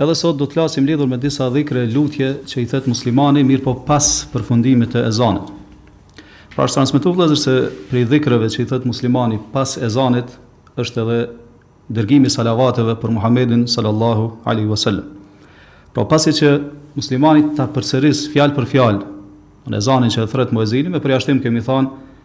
Edhe sot do të flasim lidhur me disa dhikre, lutje, që i thotë muslimani, mirëpo pas përfundimit të ezanit. Pra është transmetu vëllezër se prej dhikreve që i thotë muslimani pas ezanit është edhe dërgimi i salavateve për Muhamedin sallallahu alaihi wasallam. Pra pasi që muslimani ta përsërisë fjalë për fjalë ezanin që e thërret muezini, me përjashtim kemi thanë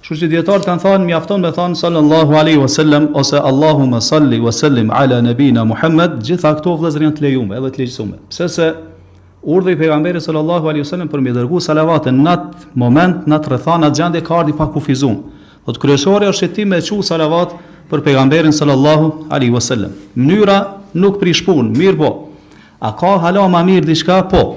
Kështu që dijetarët kanë thanë mjafton me thanë sallallahu alaihi wasallam ose Allahumma salli wa sallim ala nabijina Muhammed, gjitha këto vëllezër janë të lejume edhe të lejuar. Pse? Se urdhri i pejgamberit sallallahu alaihi wasallam për m'i dërgu salavate në atë moment, në atë rrethanë a gjendje ka ardh i pakufizum. Domethënë kryesore është që ti me çu salavat për pejgamberin sallallahu alaihi wasallam. Mënyra nuk prish punë, mirëpo. A ka hala ma mirë diçka? Po.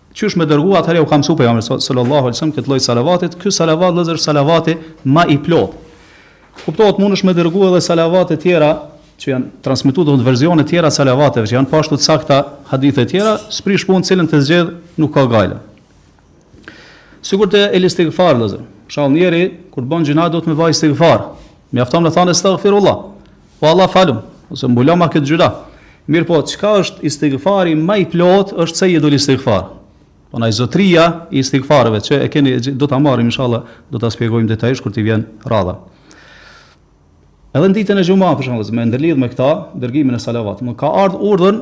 Qysh me dërgu atëhere u ka mësu pejgamberi sallallahu alaihi wasallam këtë lloj salavatit, ky salavat vëllezër është salavati më i plotë. Kuptohet mundesh me dërgu edhe salavate tjera që janë transmetuar domethënë versione tjera të salavateve që janë po ashtu të sakta në hadithe tjera, s'prish punë cilën të zgjedh nuk ka gajle. Sikur te istigfari vëllezër. Për shembull njëri kur bën gjynah do të me ba istighfar. Mjafton të thonë astaghfirullah. O Allah falum, ose mbuloma këtë gjynah. Mirëpo, çka është istigfari ma i plotë është Seyyidul Istigfar. Prandaj zotëria i istigfareve që e keni do ta marrim inshallah, do ta shpjegojmë detajisht kur t'i vjen radha. Edhe në ditën e xhumasë për shembull, me ndërlidh me këtë dërgimin e salavateve ka ardh urdhër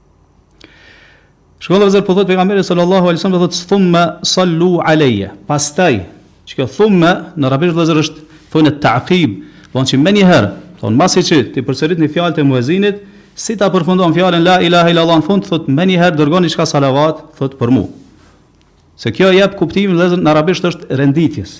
Shikoni vëllezër po thotë pejgamberi sallallahu alaihi wasallam thotë thumma sallu alayya. Pastaj, kjo thumma në arabisht vëllezër është domethënë ta'qib, domethënë që menjëherë, domethënë masi që ti përsërit fjalët e muezinit, si ta përfundon fjalën la ilaha illa allah në fund, thotë menjëherë dërgoni çka salavat, thotë për mu. Se kjo jep kuptimin vëllezër në arabisht është renditjes.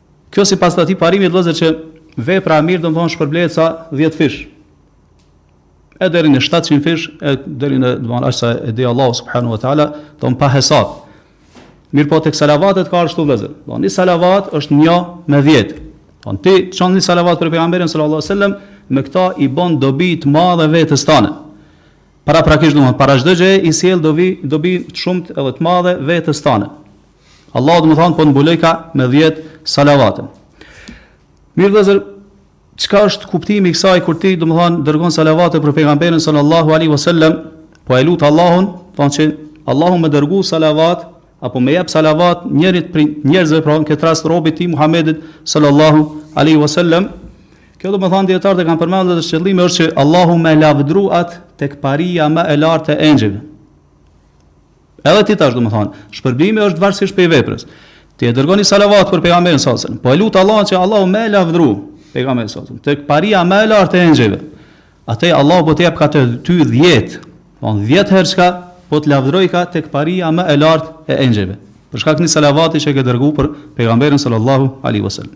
Kjo sipas atij parimi vëllezër që vepra e mirë domethënë shpërblehet sa 10 fish. E deri në 700 fish, e deri në domethënë ashtu sa e di Allahu subhanahu wa taala, domethënë pa hesab. Mirëpo tek salavatet ka ashtu vëllezër. Domethënë një salavat është një me 10. Po ti çon një salavat për pejgamberin sallallahu alajhi wasallam, me këtë i bën dobi të madhe vetes tane. Paraprakisht domethënë para çdo gjëje i sjell dobi dobi të shumtë edhe të madhe vetes tane. Allahu do të thonë po të mbulojka me 10 salavate. Mirë vëllezër, çka është kuptimi i kësaj kur ti do të thonë dërgon salavate për pejgamberin sallallahu alaihi wasallam, po e lut Allahun, domethënë që Allahu me dërgu salavat apo me jap salavat njërit prej njerëzve pra në këtë rast robit të tij Muhamedit sallallahu alaihi wasallam. Kjo do të thonë dietarët e kanë përmendur se qëllimi është që Allahu me lavdëru atë tek paria më e lartë e engjëve. Edhe ti tash domethën, shpërblimi është varësisht prej veprës. Ti e dërgon salavat për pejgamberin sallallahu alaihi wasallam, po e lut Allahun që Allahu me lavdëru pejgamberin sallallahu tek paria më e lartë e engjëve. Atë Allahu po të jap ka ty 10. Po 10 herë çka po të lavdroj ka tek paria më e lartë e engjëve. Për shkak të salavatit që e ke dërguar për pejgamberin sallallahu alaihi wasallam.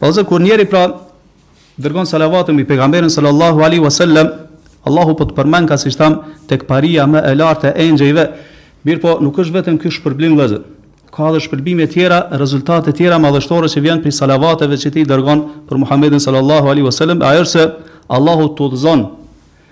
Ose kur njëri pra dërgon salavate mbi pejgamberin sallallahu alaihi wasallam, Allahu po të përmend ka siç tham tek paria më e lartë e engjëjve. Mirëpo, nuk është vetëm ky shpërblim vëllezër. Ka edhe shpërblime tjera, rezultate tjera madhështore që vjen prej salavateve që ti dërgon për Muhammedin sallallahu alaihi wasallam, ajo është se Allahu të udhëzon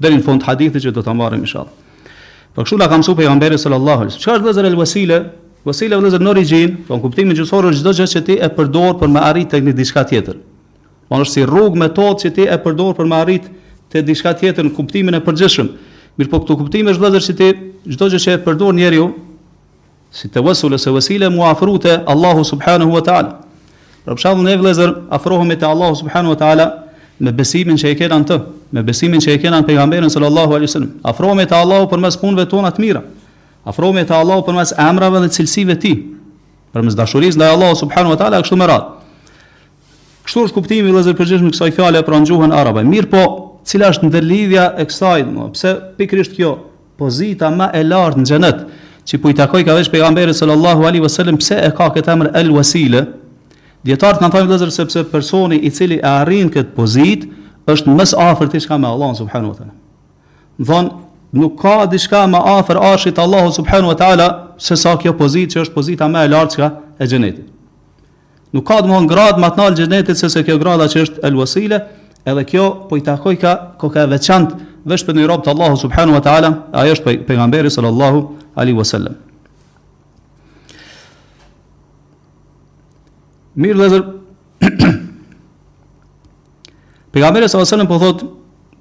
Deri në fund hadithit që do ta marrim inshallah. Po kështu na ka mësuar pejgamberi sallallahu alaihi wasallam. Çfarë është vëllezër el-wasila? Wasila vëllezër në origjinë, po në kuptimin gjuhësor është çdo gjë që ti e përdor për me arrit tek një diçka tjetër. Po është si rrugë metodë që ti e përdor për me arrit te diçka tjetër në kuptimin e përgjithshëm. Mirëpo këtu kuptimi është vëllezër që ti çdo gjë që e përdor njeriu si tawassul ose wasila me u afru te Allahu subhanahu wa taala. Për shembull ne vëllezër afrohemi te Allahu subhanahu wa taala me besimin që e kena në të, me besimin që e kena në pejgamberin sallallahu alaihi wasallam. Afrohemi te Allahu përmes punëve tona të mira. Afrohemi te Allahu përmes emrave dhe cilësive të tij. Përmes dashurisë ndaj Allahu subhanahu wa taala kështu me radhë. Kështu është kuptimi vëllezër i përgjithshëm i kësaj fjale pra në gjuhën arabe. Mirëpo, cila është ndërlidhja e kësaj, domethënë pse pikërisht kjo pozita më e lartë në xhenet, që po i takojka veç pejgamberit sallallahu alaihi wasallam, pse e ka këtë emër El Wasile? Dijetarët kanë thënë vëllezër sepse personi i cili e arrin këtë pozitë është më së afërti çka me Allahun subhanahu wa taala. Domethënë nuk ka diçka më afër arshit të Allahut subhanahu wa taala se sa kjo pozitë që është pozita më e lartë çka e xhenetit. Nuk ka domethënë gradë më të lartë të xhenetit sesa kjo grada që është el wasile, edhe kjo po i takojka, koka e veçantë veç për një rob të Allahu subhanahu wa taala, ai është pejgamberi sallallahu alaihi wasallam. Mirë vëllezër, Pejgamberi sallallahu alajhi wasallam po thotë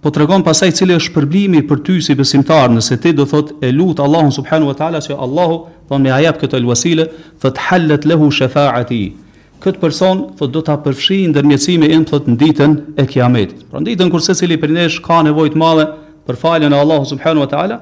po tregon pastaj cili është shpërblimi për ty si besimtar nëse ti do thot e lut Allahun subhanahu wa taala që Allahu t'ma jap këtë elwasile thot hallet lehu shafaati këtë person thot do ta përfshijë ndërmjetësimi im thot në ditën e kiametit pra në ditën kur secili prej nesh ka nevojë të madhe për faljen e Allahut subhanahu wa taala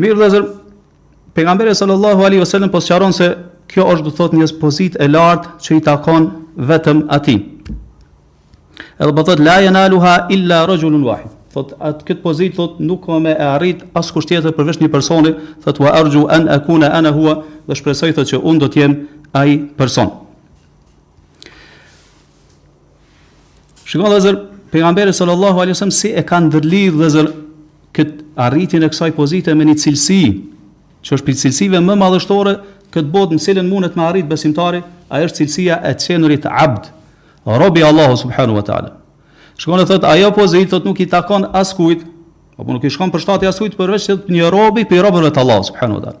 Mirë vëllezër, pejgamberi sallallahu alaihi wasallam po sqaron se kjo është do të thotë një pozitë e lartë që i takon vetëm atij. Edhe po thotë la yanaluha illa rajulun wahid. Thot atë këtë pozitë thot nuk ka me e arrit askush tjetër përveç një personi, thot wa arju an akuna ana huwa, dhe shpresoj thot që unë do të jem ai person. Shikoni vëllezër, pejgamberi sallallahu alaihi wasallam si e ka ndërlidh vëllezër kët arritjen e kësaj pozite me një cilësi, që është prej cilësive më madhështore n'këtë botë të cilën mundet me arrit besimtari, ajo është cilësia e qenurit abd, rob i Allahut subhanahu wa taala. Shikoni e thot ajo pozitë thot nuk i takon askujt, apo nuk i shkon për shtat askujt përveçse një robi prej robëve të Allahut subhanahu wa taala.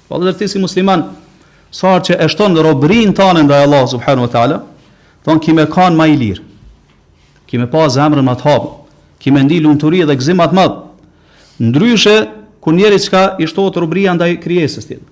Pra vëllezër ti si musliman sa herë që e shton robërinë tande ndaj Allahut subhanahu wa taala, thon ki me kanë ma i lirë. Ki me pa zemrën ma të hapun, ki me ndi lumturi dhe gëzim ma të madh. Ndryshe kur njerit çka i shtohet robëria ndaj krijesës tjetër.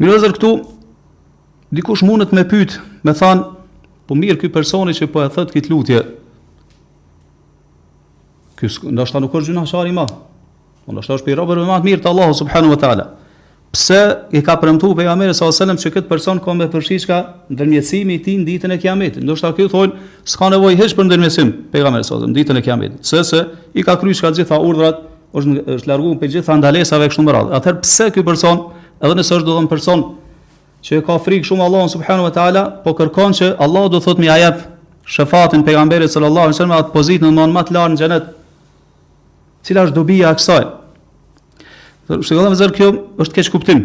Mirë vëllezër këtu, dikush mundet me pyt, me than, po mirë ky personi që po e thot kët lutje, ky ndoshta nuk është gjynahqar i madh, po ndoshta është prej robërve ma të mirë të Allahut subhanahu wa ta'ala, Pse i ka premtuar pejgamberi sallallahu alajhi wasallam se këtë person ka me përfshi çka ndërmjetësimi i tij në ditën e Kiametit. Ndoshta ky domethënë s'ka nevojë hiç për ndërmjetësim t'pejgamberit sallallahu alajhi wasallam ditën e Kiametit. Sepse i ka kryer çka gjitha urdhrat, është është larguar prej gjitha ndalesave kështu me radhë. Atëherë pse ky person, edhe nëse është domthon person që ka frikë shumë Allahun subhanahu wa taala, po kërkon që Allahu do thotë me ia jap shefatin pejgamberit sallallahu alajhi wasallam atë pozitën më të lartë në xhenet. Cila është dobia e kësaj? Sepse vëllezër kjo është keqkuptim.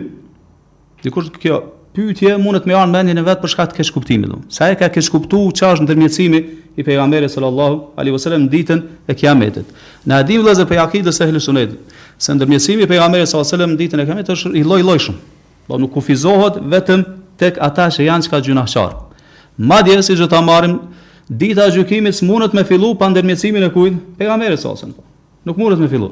Dikujt kjo pyetje mundet me ardhë n'mendjen e vet për shkak të keqkuptimit. Se e ka keqkuptuar çfarë është ndërmjetësimi i pejgamberit sallallahu alaihi wasallam në ditën e Kiametit. Ne e dimë vëllezër prej akides së ehli sunetit, se ndërmjetësimi i pejgamberit sallallahu alaihi wasallam në ditën e Kiametit është i llojllojshëm. Do nuk kufizohet vetëm tek ata që janë çka gjynahqarë. Madje sido ta marrim dita e gjykimit s'mundet me fillu pa ndërmjetësimin e kujt? Pejgamberit sallallahu alaihi wasallam. Nuk mundet me fillu.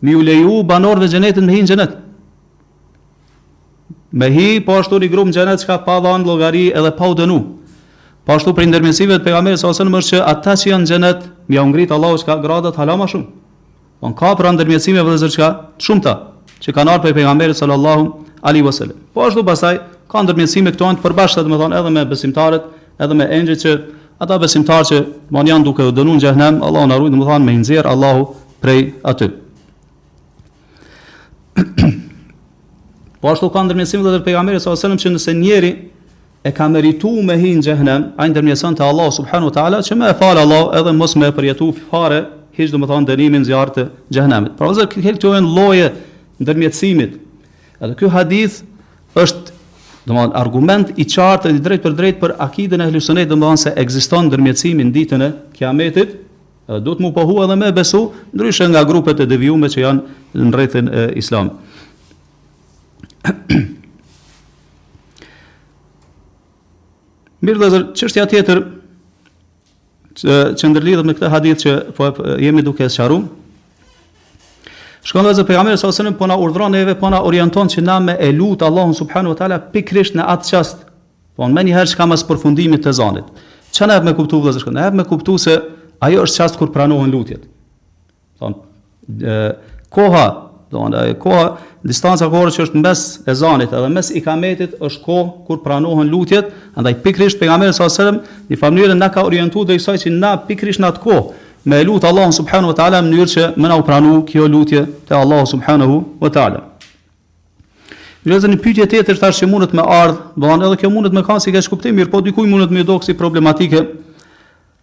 Me ju leju banorëve të xhenetit me hi në xhenet. Me hi po ashtu një grup në xhenet çka pa dhënë llogari edhe pa u dënu. Po ashtu prej ndërmjetësimeve të pejgamberit s.a.s. është që ata që janë në xhenet, me jau ngrit Allahu çka gradat hala më shumë. Po ka prej ndërmjetësimeve vëllezër çka shumta që kanë ardhur për pejgamberin sallallahu alaihi wasallam. Po ashtu pastaj ka ndërmjetësime këto janë të përbashkëta domethënë edhe me besimtarët, edhe me engjëjt që ata besimtarë që domethënë janë duke u dënuar në xhehenem, Allahu na ruaj, domethënë me i nxjerr Allahu prej aty. Po ashtu ka ndërmjetësime edhe të pejgamberit sallallahu alajhi wasallam që nëse njeri e ka meritu me hi në xhehenem, ai ndërmjetëson te Allahu subhanahu wa taala që me e fal Allahu edhe mos me e përjetu fare hiç domethënë dënimin n'zjarr të xhehenemit. Pra vëllezër këto janë llojet e ndërmjetësimit Edhe ky hadith është domethënë argument i qartë dhe i drejtpërdrejtë për akiden e Ehlusunetit, domethënë se ekziston ndërmjetësimi në ditën e Kiametit, edhe duhet m'u pohu edhe me besu, ndryshe nga grupet e devijume që janë në rrethin islam. Mirë vëllezër, çështja tjetër, që ndërlidhet me këtë hadith që po jemi duke e sqaru, shikoni vëllezër pejgamberi alejhi selam po na urdhron neve, po na orienton që na me e lut Allahun subhanahu wa ta'la pikërisht në atë çast, po menjëherë çka mas përfundimit të ezanit. Çka na jep me kuptu vëllezër shikoni? Na jep me kuptu se ajo është çast kur pranohen lutjet. Domethënë koha, domethënë koha, distanca kohore që është mes ezanit edhe mes ikametit është kohë kur pranohen lutjet, andaj pikërisht pejgamberi alejhi selam në njëfarë mënyre na ka orientuar drejt asaj që na pikërisht në atë kohë me lut Allahun subhanahu wa taala në mënyrë që me na u pranu kjo lutje te Allahu subhanahu wa taala. Vëllezër një pyetje tjetër tash që mundet me ardh, domethënë edhe kjo mundet me kanë si keqkuptim, mirëpo dikuj mundet m'u dok si problematike.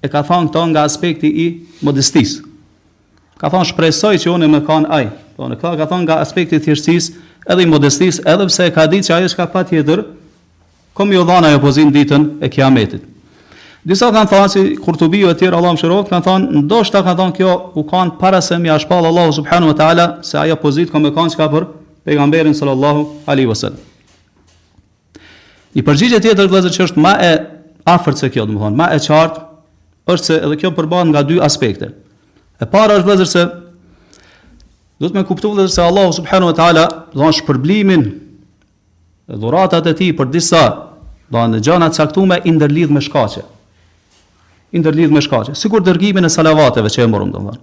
E ka thënë këtë nga aspekti i modestisë. Ka thënë shpresoj që unë me kanë ai. Po në këtë ka thënë nga aspekti i thjeshtësisë, edhe i modestisë, edhe pse e ka ditë që ajo çka patjetër ka m'ju dhanë ajo pozitë ditën e kiametit. Disa kanë thënë si Kurtubiu e tjerë Allahu i mëshiroftë kanë thënë ndoshta kanë thënë kjo u kanë para se me ia shpall Allahu subhanahu wa taala se ajo pozitë ka me kanë çka për pejgamberin sallallahu alaihi wasallam. Një përgjigje tjetër vëllazër që është më e afërt se kjo, domethënë më e qartë, është se edhe kjo përbëhet nga dy aspekte. E para është vëllazër se duhet me kuptu vëllazër se Allahu subhanahu wa taala domethënë shpërblimin e dhuratat e tij për disa domethënë gjëna të caktuara i ndërlidh me shkaqe. I ndërlidh me shkaqe, sikur dërgimin e salavateve që e morëm domethënë.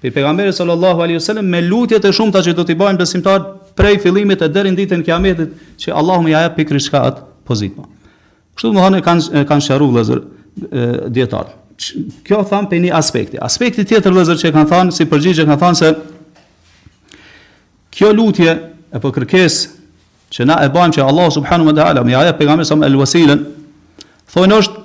Prej Pejgamberit sallallahu alejhi ve sellem me lutjet e shumta që do t'i bëjnë besimtarët prej fillimit e deri në ditën e Kiametit, që Allahu me ia jap pikërisht çka atë pozitë. Kështu domethënë kanë kanë sqaruar vëllezër dijetarët. Kjo domethënë prej një aspekti. Aspekti tjetër vëllezër që kanë thënë si përgjigje kanë thënë se kjo lutje apo kërkesë që na e bëjmë që Allahu subhanahu wa taala me ia jap pejgamberit alejhi selam el-wasilen, domethënë është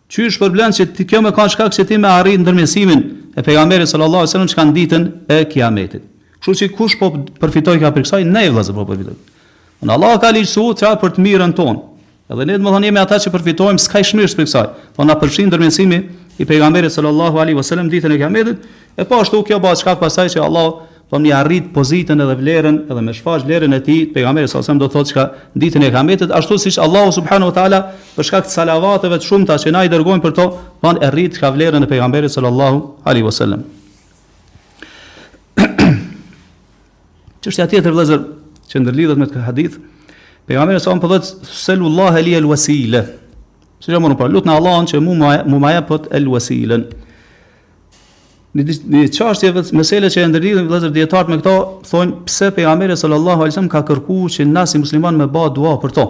Qysh shpërblen që ti kjo me kanë shkak që ti me arrit ndërmjetësimin e pejgamberit sallallahu alaihi wasallam çka në ditën e kiametit. Kështu që kush po përfiton çka prej kësaj, ne vëllazër po përfitojmë. Domethënë Allahu e ka ligjësu çka për të mirën tonë. Edhe ne domethënë jemi ata që përfitojmë çka i së mirës prej kësaj. Po na përfshin ndërmjetësimi i pejgamberit sallallahu alaihi wasallam ditën e kiametit, e po ashtu kjo bëhet shkak pastaj që Allah Po me arrit pozitën edhe vlerën edhe me shfaq vlerën e tij, pejgamberit sa sem do të thotë çka ditën e kametit, ashtu siç Allahu subhanahu wa taala për shkak të salavateve të shumta që na i dërgojmë për to, domthon e rrit çka vlerën e pejgamberit sallallahu alaihi wasallam. Çështja tjetër vëllazër që ndërlidhet me këtë hadith, pejgamberi sa po thotë selullahe li el wasile. Si jam unë po lutne Allahun që mua me ma jep el wasilen. Në çështje tjetër mesela që e ndërlidhin vëllezër dijetarët me këto, thonë pse pejgamberi sallallahu alajhi wasallam ka kërkuar që na si musliman me bë dua për to.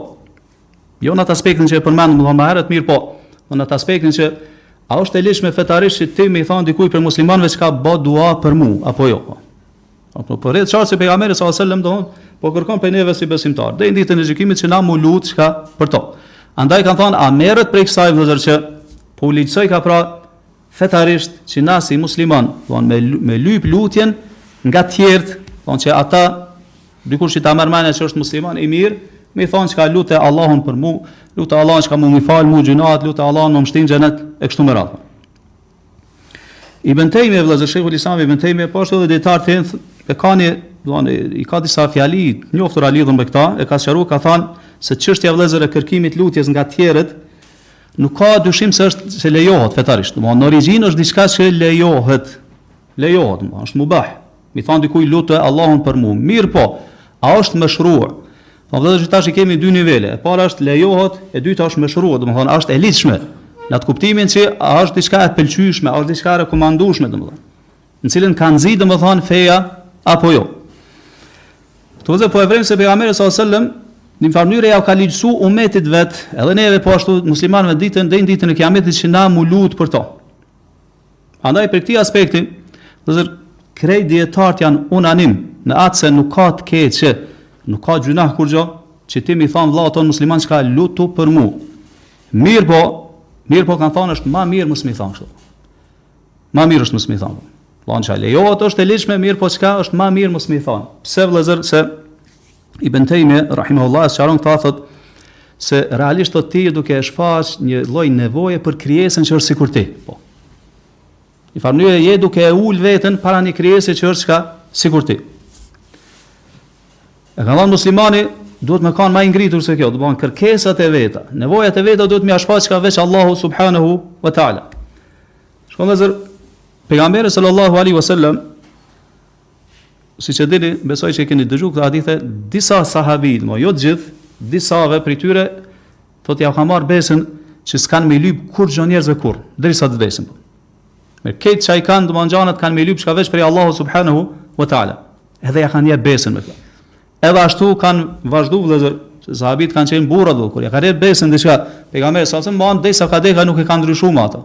Jo në atë aspektin që e përmendëm më herët, mirëpo, po në atë aspektin që a është e ligjshme fetarisht që ti me i thon dikujt prej muslimanëve çka bë dua për mua apo jo. Po. Apo për po, prej asaj se pejgamberi sallallahu alajhi wasallam don, po kërkon prej neve si besimtar. Deri ditën e gjykimit që na m'u lut çka për to. Andaj kanë thënë a merret prej kësaj vëllazër që po ka pra Fetarisht që na si musliman, domthon me me lyp lutjen nga të tjerët, domthon që ata dikush që ta merr mendja që është musliman i mirë, me i thonë çka lutë Allahun për mua, lutë Allahun çka me m'i fal mua gjynahet, lutë Allahun me m'shti n'xhenet e kështu me radhë. Ibn Tejmije vëllazër shejhul Islam Ibn Tejmije po ashtu edhe dijetarë të tjerë e kanë domthon i ka disa fjali të njoftura lidhur me këta, e ka sqaruar ka thënë se çështja vëllazër e kërkimit lutjes nga të tjerët Nuk ka dyshim se është se lejohet fetarisht. Domthonë në origjinë është diçka që lejohet. Lejohet, domthonë është mubah. Me i thon dikujt lutë Allahun për mua. Mirëpo, a është meshrua? Po vetë që tash i kemi dy nivele. E para është lejohet, e dyta është meshrua, domthonë është e ligjshme. Në atë kuptimin se a është diçka e pëlqyeshme, a është diçka e rekomandueshme domthonë. Në cilën ka nxit domethënë feja apo jo. Këtu se po e vrem se pejgamberi sallallahu alajhi wasallam në një mënyrë ia ka ligjësu umetit vet, edhe neve po ashtu muslimanëve ditën deri ditën e kiametit që na m'u lut për to. Andaj për këtë aspekti, domthon krejt dijetarët janë unanim në atë se nuk ka të keq që nuk ka gjynah kurgjë, që ti me i thon vëllaut tënd musliman çka lutu për mua. Mirëpo, mirëpo kanë thonë është më mirë mos me i thon kështu. Ma mirë është mos me i thon. Domthon çka lejohet është e ligjshme mirëpo çka është ma mirë mos me i thon. Pse vëllazër se Ibn Tejmije rahimahullah e sqaron këta thot se realisht ti je duke e shfaq një lloj nevoje për krijesën që është sikur ti. Po. Njëfarë mënyre je duke e ul veten para një krijese që është çka sikur ti. E ka thënë muslimani duhet me kanë ma i ngritur se kjo, domthon kërkesat e veta, nevojat e veta duhet me ia shfaq çka veç Allahu subhanahu wa taala. Shiko vllezër, pejgamberi sallallahu alaihi wasallam si që dini, besoj që e keni dëgju këta hadithe, disa sahabive, jo të gjithë, disave prej tyre, thot ja ka marrë besën që s'kan me lypë kurgjo njerëzve kurr, deri sa të desin. Me këqyr që i kanë domethanë kanë me lypë çka veç prej Allahu subhanahu wa ta'ala. Edhe ja kanë dhanë besën me këtë. Edhe ashtu kanë vazhdu vëllezër, se sahabit kanë qenë burra do, kur ja ka dhanë besën diçka, pejgamberit s.a.v.s. deri sa ka dekë nuk e kanë ndryshuar ato.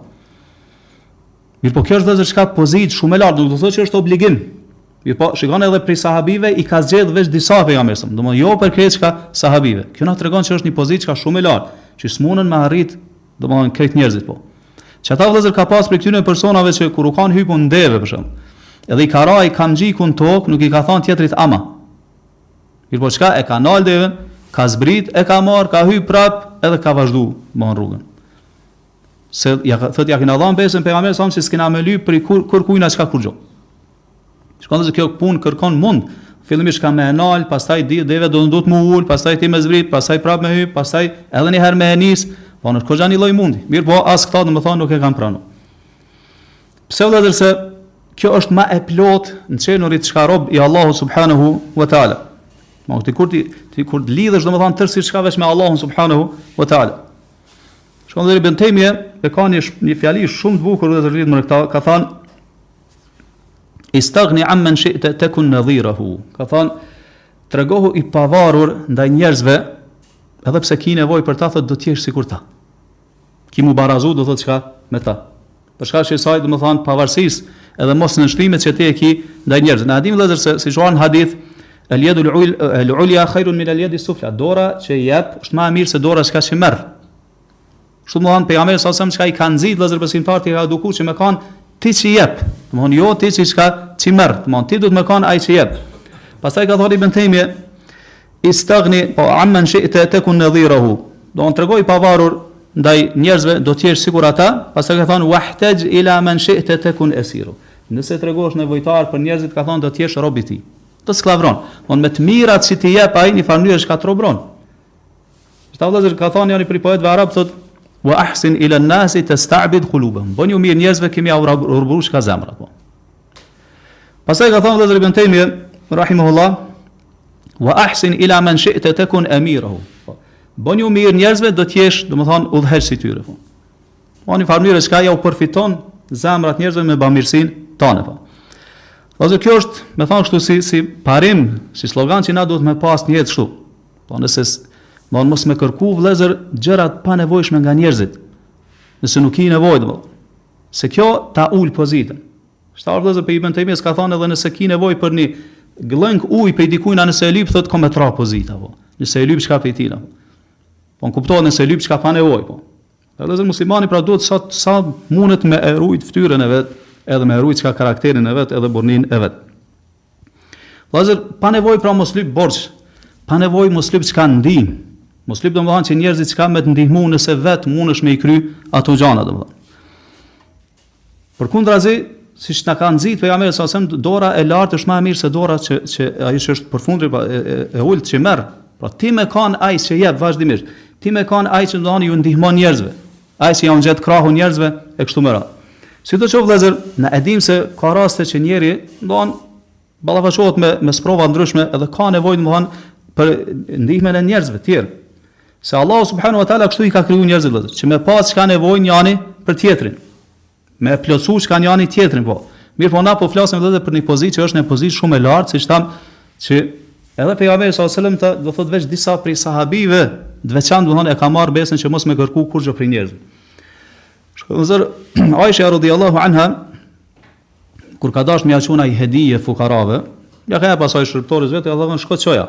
Mirëpo kjo është vëllezër çka pozitë shumë e lartë, nuk do të thotë që është obligim. Mirëpo shikon edhe prej sahabive i ka zgjedh veç disa pejgamberi, domthonë jo për krejt çka sahabive. Kjo na tregon se është një pozitë çka shumë e lartë, që s'munen me arrit Domethanë krejt njerëzit po. Që ata vllezër ka pas prej këtyre personave që kur u kanë hyp në deve për shembull. Edhe i ka ra kamxhiku në tokë, nuk i ka thonë tjetërit ama. Mirëpo çka e ka nal deven, ka zbrit, e ka marr, ka hyp prap, edhe ka vazhdu me rrugën. Se ja, thot, ja kina dhanë besën pejgamberit s.a.v.s. që s'kina me lypë prej kurrkujna çka kurgjo. Shkon se kjo punë kërkon mund. Fillimisht ka me e nal, pastaj deve do të duhet me ul, pastaj ti me zbrit, pastaj prap me hyp, pastaj edhe një herë me nis. Po domethanë një lloj mundi. Mirëpo as këta domethënë nuk e kanë pranu. Pse vëllazër se kjo është më e plot në qenurit çka rob i Allahu subhanahu wa taala. Ma ti kur ti ti kur të lidhesh domethënë tërsisht çka veç me Allahun subhanahu wa taala. Shkon dhe Ibn Taymije e ka një një fjali shumë të bukur lidhur me këtë, ka thënë Istaghni amman shi'ta takun nadhirahu. Ka thënë tregohu i pavarur ndaj njerëzve, edhe pse ke nevojë për ta, thotë do të jesh sikur ta. Ki me u barazu do thotë çka me ta. Për shkak të asaj domethën pavarësisë edhe mosnënshtrimit që ti e ki ndaj njerëzve. Na e dimë vëllazër se si thuhet në hadith El yadul ulya khairun min el yadi sufla. Dora që jep është më e mirë se dora çka që merr. Kështu domethonë pejgamberi s.a.v.s. çka i ka nxit vëllazër besimtarët i ka edukuar që me kanë ti që jep. Domethonë jo ti që çka ti merr, domethonë ti duhet me kanë ai që jep. Pastaj ka thonë ibn Tejmije istagni amman shi'ta takun nadhirahu. Domethonë tregohu i pavarur ndaj njerëzve do të jesh sikur ata, pastaj ka thonë wahtaj ila man shi'ta takun asiru. Nëse tregohesh nevojtar për njerëzit ka thonë do të jesh rob i tij. Të skllavëron. Domethonë me të mirat që t'i jep ai në një farë mënyrë çka të robëron. Kështu vëllezër ka thënë njëri prej poetëve arabë thotë wa ahsin ila an-nasi tasta'bid qulubahum. Bëniu mirë njerëzve ke me jau robëru çka zemrat po. Pastaj ka thënë vëllezër Ibn Taymije rahimahullah wa ahsin ila man shi'ta takun amirahu. Po. Bëniu mirë njerëzve do të jesh, domethënë udhëheqës i tyre po. Po, në farë mënyre çka ja u përfiton zemrat njerëzve me bamirësinë tonde po. Ose kjo është, domethon kështu si si parim, si slogan që na duhet me pas në jetë kështu. Po nëse do mos më kërku vëllezër gjëra të panevojshme nga njerëzit. Nëse nuk ki nevojë do. Se kjo ta ul pozitën. Shtar vëllezër pe Ibn Taymi ka thonë edhe nëse ki nevojë për një gllëng ujë pe dikujt nëse e lyp thotë ka me t'ra pozita po. Nëse e lyp çka pe tij. Po kuptohet nëse e lyp çka pa nevojë po. Vëllezër muslimani pra duhet sa sa mundet me e rujt fytyrën e vet, edhe me rujt çka karakterin e vet, edhe burrnin e vet. Vëllazër, pa nevojë pra mos lyp borxh, pa nevojë mos lyp çka ndihmë. Mos lyp domethënë që njerëzit çka me të ndihmu nëse vet mundesh me i kry ato gjana domethënë. Përkundrazi, siç na ka nxit pejgamberi sa sem dora e lartë është më e mirë se dora që që ajo që është përfundri pa e, e, e ulët që merr. Pra ti me kanë ai që jep vazhdimisht. Ti më kanë ai që domethënë ju ndihmon njerëzve. Ai që jau ngjet krahun njerëzve e kështu me radhë. Sidoqoftë vëllezër, na e dimë se ka raste që njeri, domthon, ballafaqohet me me sprova të ndryshme dhe ka nevojë domthon për ndihmën e njerëzve të tjerë. Se Allahu subhanahu wa taala kështu i ka krijuar njerëzit vëllezër, që me pas çka nevojë njani për tjetrin. Me plotësu çka njani tjetrin po. Mirëpo na po flasim vëllezër për një pozitë që është një pozitë shumë e lartë, siç thamë që edhe pejgamberi sallallahu alajhi wasallam ta, do thotë veç disa prej sahabive të veçantë do thonë e ka marrë besën që mos me kërku kurrgjë prej njerëzve. Shiqo vëllezër, Aisha radiallahu anha, kur ka dash me ja çu naj hedije fukarave, ja ka pas thonë shërbtores vet, ja dhe shko çoja.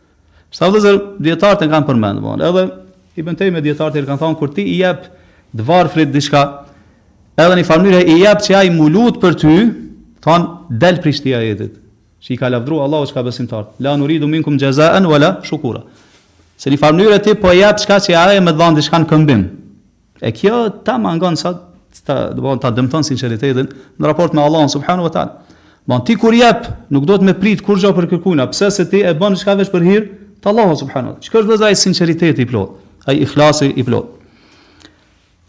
Shta vëllezër dijetarët e kanë përmend domthonë edhe Ibn Tejmi e dijetarët tjerë kanë thonë kur ti i jep të varfrit diçka edhe nifar mënyre i jep që ai m'u lut për ty thonë del prej këtij ajetit që i ka lavdru Allahu çka besimtar la nuridu minkum jazaan wala shukura se nifar mënyre ti po jep çka që ai me dhan diçka në këmbim E kjo ta mangon sa do ta dëmton sinqeritetin në raport me Allahun subhanahu wa taala. Bon ti kur jep, nuk do të me prit kurgjo prej kërkujna, pse se ti e bën diçka veç për hir të Allahut subhanahu wa taala. Çka është vëllezër ai sinqeriteti i plot, ai ihlasi i plot.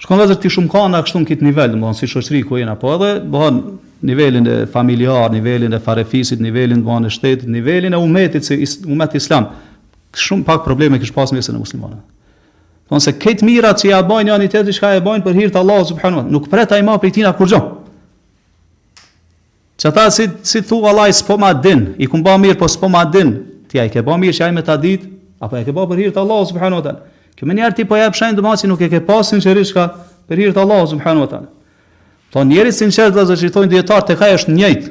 Shiqo vëllezër t'ishim kanë kështu në këtë nivel, domthon si shoqëri ku jena, po edhe bëhen nivelin familjar, nivelin e farefisit, nivelin domthon e shtetit, nivelin e umetit si umet islam. Shumë pak probleme kish pas mesin e muslimanëve. Po nëse këto mirat që ja bajnë njani tjetrit çka e bajnë për hir të Allah subhanu wa Nuk pret ai ma prej tina kurgjo. Qe tash, si thu vallahi s'po ma din, i kom ba mirë po s'po ma din, ti a i ke ba mirë që ai me ta dit, apo e ke ba për hir të Allah subhanu wa Kjo menjëherë ti po jep shenjë dhe ma që nuk e ke pas sinqerisht ka për hir të Allah subhanu wa Po njeri i sinqert vëllazër që i thonë dijetarët tek ai është njëjt.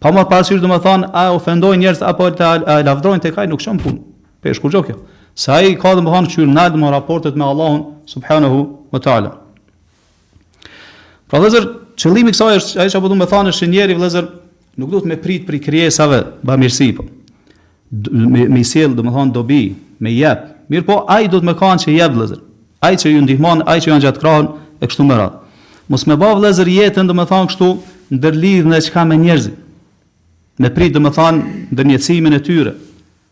Pa marr parasysh domethënë a ofendojnë njerëzit apo ta lavdrojnë tek ai nuk çon punë peshë kurgjo. Se ai ka domethënë kqyr nal domethënë raportet me Allahun subhanahu wa taala. Pra vëllazër, qëllimi i kësaj është ajo çfarë po duam të thonë është njeri vëllazër Nuk duhet me prit prej krijesave bamirësi, po. Me, me sjell, domethanë, dobi, me jep. Mirëpo, ai duhet me kanë që jep vëllëzër. Ai që ju ndihmon, ai që ja ngjat krahun, e kështu me radhë. Mos me ba vëllëzër jetën, domethanë, kështu, ndërlidhun çka me njerëzit. Me prit, domethanë, ndërmjetësimin e tyre.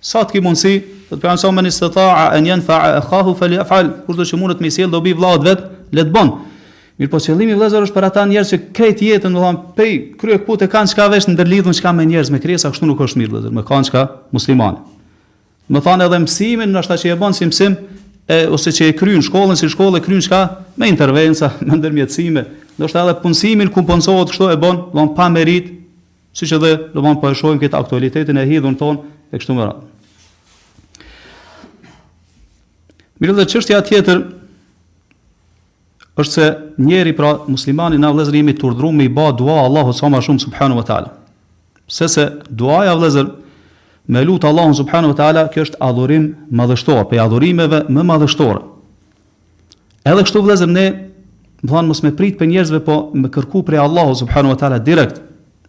Sa të ki mundësi, thot pejgamberi sa men istata'a en jenfa'a ehahu feli'efal, kushdo që mundet me i sjell dobi vëllaut vet, le ta bën. Mirëpo qëllimi vëllezër është për ata njerëz që krejt jetën, domethonë, pej krye këput e kanë çka veç ndërlidhun çka me njerëz, me krijesa, kështu nuk është mirë vëllezër, me kanë çka muslimani. Domethanë edhe mësimin, ndoshta që e bën si mësim, e, ose që e kryen shkollën si shkollë kryen çka me intervenca, me ndërmjetësime, ndoshta edhe punësimin ku punësohet kështu e bën, domethonë pa meritë, Siç edhe, domthonë, po e shohim këtë aktualitetin e hidhun tonë e kështu me radhë. Mirë dhe çështja tjetër është se njeri pra muslimani na vëllezër jemi të urdhëruar me i ba dua Allahut sa më shumë subhanahu wa taala. Sepse duaja vëllezër me lut Allahun subhanahu wa taala kjo është adhurim madhështor, prej adhurimeve më madhështore. Edhe kështu vëllezër ne Domthon mos me prit prej njerëzve, po me kërku prej Allahut subhanahu wa taala direkt.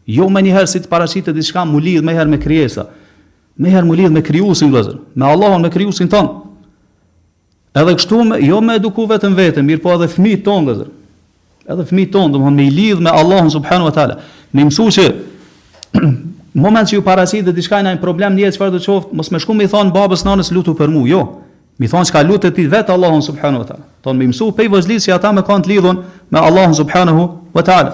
Jo menjëherë si të paraqitet diçka mu lidh meniherë me krijesa. Meniherë mu lidh me krijuesin vëllezër, me Allahun, me krijuesin tonë. Edhe kështu me, jo me eduku vetëm veten, mirëpo edhe fëmijët tonë vëllezër. Edhe fëmijët tonë, domethonë me i lidh me Allahun subhanahu wa taala. Me i mësu që në moment që ju paraqitet diçka ndonjë problem një çfarëdo qoftë, mos me shku me i thonë babës nënës lutu për mua, jo. Me i thonë çka lute ti vet Allahun subhanahu wa taala. Domethonë me i mësu pej voglisë që ata me kanë të lidhun me Allahun subhanahu wa taala.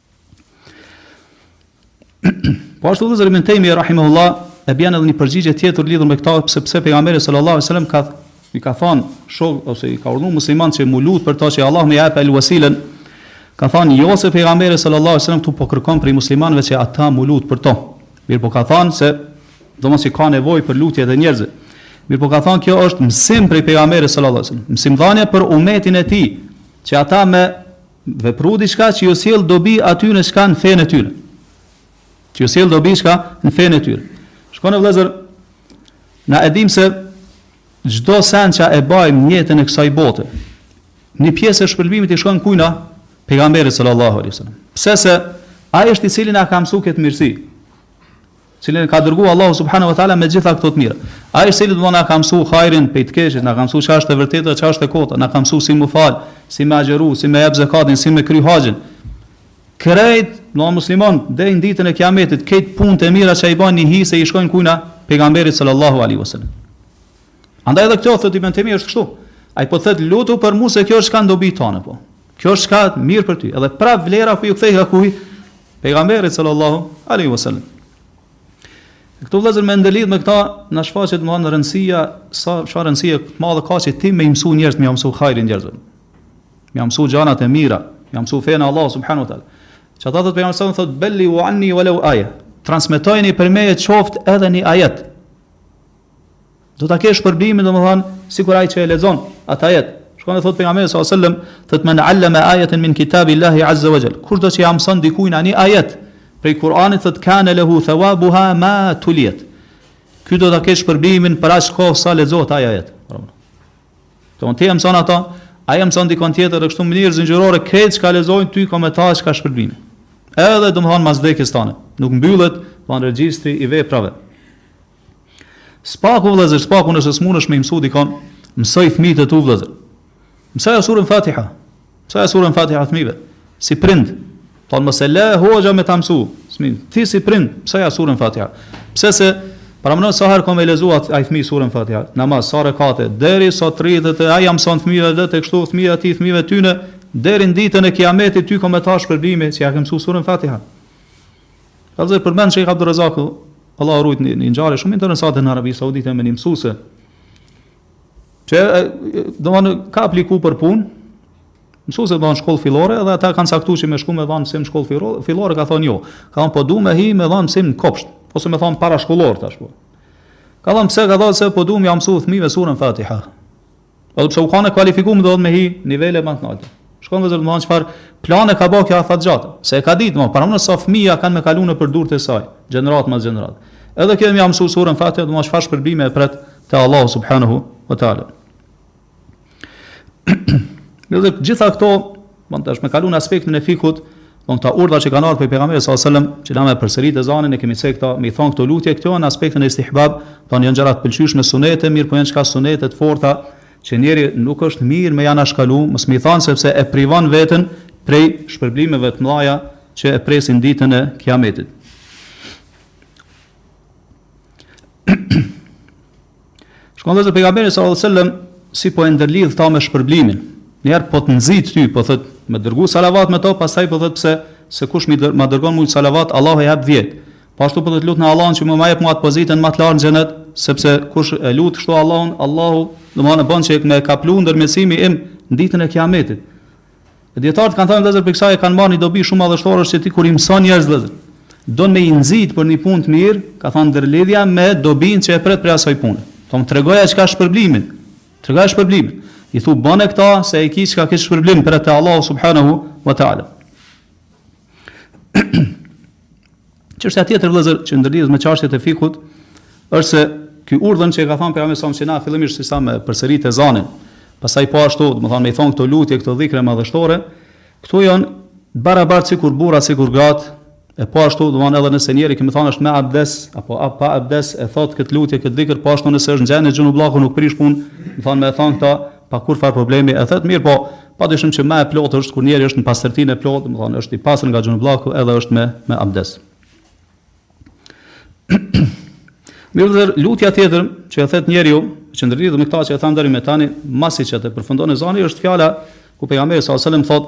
Po ashtu vëllezër Ibn Tejmije rahimehullah e bjen edhe një përgjigje tjetër lidhur me këta, pse pse pejgamberi sallallahu alajhi wasallam ka i ka thënë shokve ose i ka urdhëruar muslimanët që mu lut për ta që Allahu me i jep el wasilen. Ka thënë jo se pejgamberi sallallahu alajhi wasallam këtu po kërkon prej muslimanëve që ata mu lut për to. Mirëpo ka thënë se domos që ka nevojë për lutje të njerëzve. Mirëpo ka thënë kjo është mësim prej pejgamberit sallallahu alajhi wasallam. Mësimdhënie për umetin e tij që ata me Vepru diçka që ju sjell dobi atyne çka në fenë e tyre. Që ju sjell dobi çka në fenë e tyre. Shikoni vëllezër, na e dimë se çdo send që e bajmë në jetën e kësaj bote, një pjesë e shpërblimit i shkon kujna pejgamberit sallallahu alaihi wasallam. Pse se ai është i cili na ka mësuar këtë mirësi. të cilin e ka dërguar Allahu subhanahu wa taala me gjitha këto të mira. Ai është i cili domthonë na ka mësuar hajrin prej të keqit, na ka mësuar çka është e vërteta dhe çka është e kota, na ka mësuar si mu fal, si me agjëru, si me jap zakatin, si me kry haxhin. Krejt, çdo musliman, deri në ditën e Kiametit, këto punë të mira që i bën një hise i shkon kujna pejgamberit sallallahu alaihi wasallam. Andaj edhe këto thotë Ibn Temi është kështu. Ai po thotë lutu për mua se kjo është kanë dobi thonë po. Kjo është ka mirë për ty. Edhe prap vlera po ju kthehet kujt pejgamberit sallallahu alaihi wasallam. Këtu vëllezër me ndërlidh me këta na shfaqet domethënë rëndësia se çfarë rëndësie të madhe ka që ti me mësu njerëz, me mësu hajrin njerëzve. Me mësu gjanat e mira, me mësu fenë e Allahut subhanahu wa taala. Çka thotë pejgamberi sallallahu alaihi wasallam ballighu anni walau aya. Transmetojeni prej meje qoftë edhe një ajet. Do ta kesh shpërblimin, domethënë, sikur ai që e lexon atë ajet. Shkon dhe thot pejgamberi sallallahu alajhi wasallam, thot men allama ayatan min kitabillahi azza wa jall. Kush do që ja mëson dikujt një ajet prej Kur'anit thot kana lahu thawabuha ma tuliyat. Ky do ta ketë shpërblimin për aq kohë sa lexohet ai ajet. Domethënë ti ia mëson atij, ai mëson dikon tjetër në kështu mënyrë zinxhirore krejt çka lexojnë ty ka me t'ardh çka shpërblimi. Edhe domthon mas vdekjes tonë, nuk mbyllet pa regjistri i veprave. Së paku vëllazër, së paku nëse s'munesh me mësu dikon, mësoj fëmijët e tu vëllazër. Mësoj surën Fatiha. Mësoj surën Fatiha fëmijëve. Si prind, domthon mos e lë hoxha me ta mësu. Fëmijën, ti si prind, mësoj surën Fatiha. Pse se paramendo sa herë ka me lexu ai fëmijë surën Fatiha. Namaz sa rekate, derisa të rritet ai ia mëson fëmijëve edhe kështu fëmijët e atij fëmijëve tyne deri në ditën e kiametit ty ka me t'ardh shpërblimi që ja ke mësu surën Fatiha. Ka e përmend Sheikh Abdul Razak, Allahu e rujt një, një ngjarje shumë interesante në Arabi Saudite me një mësuese. Që domethënë ka aplikuar për punë. Mësuese, domethënë shkollë fillore dhe ata kanë caktuar që me shku me dhanë mësim shkollë fillore, fillore ka thonë jo. Ka thonë po du me hi me dhanë mësim në kopsht, ose me thonë parashkollor tash po. Ka thonë pse ka thonë se po du me jau mësu fëmijëve surën Fatiha. Edhe pse u kanë kualifikuar domethënë me hi nivele më të larta. Shiko vëllezër domthon çfar plane ka bërë kjo afatgjata. Se e ka ditë domthon, paramendo sa fëmija kanë me kaluar nëpër durt e saj, gjeneratë mas gjenerate. Edhe kjo me jau mësu surën Fatiha, domthon çfarë shpërblimi e pret te Allahu subhanahu wa taala. Edhe gjitha këto Domthon tash me kalu n'aspektin e fikhut, domthon këta urdhra që kanë ardhur prej pejgamberit sallallahu alajhi wasallam, që ta përsëritim ezanin e kemi thënë këta, me i thon këto lutje këto në aspektin e istihbab, domthon janë gjëra të pëlqyeshme sunete, mirëpo janë çka sunete të forta, që njeri nuk është mirë me i anashkalu, mos me i thon sepse e privon veten prej shpërblimeve të mëdha që e presin ditën e Kiametit. Shiko vëllazër pejgamberi sallallahu alaihi wasallam si po e ndërlidh këta me shpërblimin. Njëherë po të nxit ty, po thot, me dërgu salavat me to, pastaj po thot pse se kush më dër, dërgon mu një salavat, Allahu i jep 10. Po ashtu po thot lutne Allahun që me ma jep mua atë pozitën më të lartë në xhenet, sepse kush e lut kështu Allahun, Allahu do bon që me kaplu ndërmjetësimi im në ditën e Kiametit. E dijetarët kanë thënë vëllezër prej kësaj e kanë marrë një dobi shumë madhështore se ti kur i mëson njerëz vëllezër, don me i nxit për një punë të mirë, ka thënë ndërlidhja me dobinë që e pret prej asaj pune. Thonë tregoja çka është shpërblimin. Tregoja shpërblimin. I thu bane këta se e ki çka ke shpërblim prej te Allahu subhanahu wa taala. Çështja tjetër vëllezër që ndërlidhet me çështjet e fikhut është se ky urdhër që e ka thënë pejgamberi sallallahu alajhi wasallam fillimisht me përsërit ezanin, pastaj po ashtu, do të thonë me i thon këto lutje, këto dhikre madhështore, këtu janë barabartë sikur burra, sikur gratë, e po ashtu, do të thonë edhe nëse njeri kemi thënë është me abdes apo a pa abdes e thot këtë lutje, këtë dhikr, po ashtu nëse është n'gjendje xhunubllaku nuk prish punë, do të thonë me thon këta, Pa kurrfarë problemi e thot, mirëpo padyshim që më e plotë është kur njeri është në pastërtinë e plotë, domethënë është i pastër nga xhunubllaku edhe është me me abdes. Mirë, lutja tjetër që e thot njeriu, që ndërlidhet me këta që e thamë deri më tani, masi që të përfundon ezani është fjala ku pejgamberi sallallahu alajhi wasallam thotë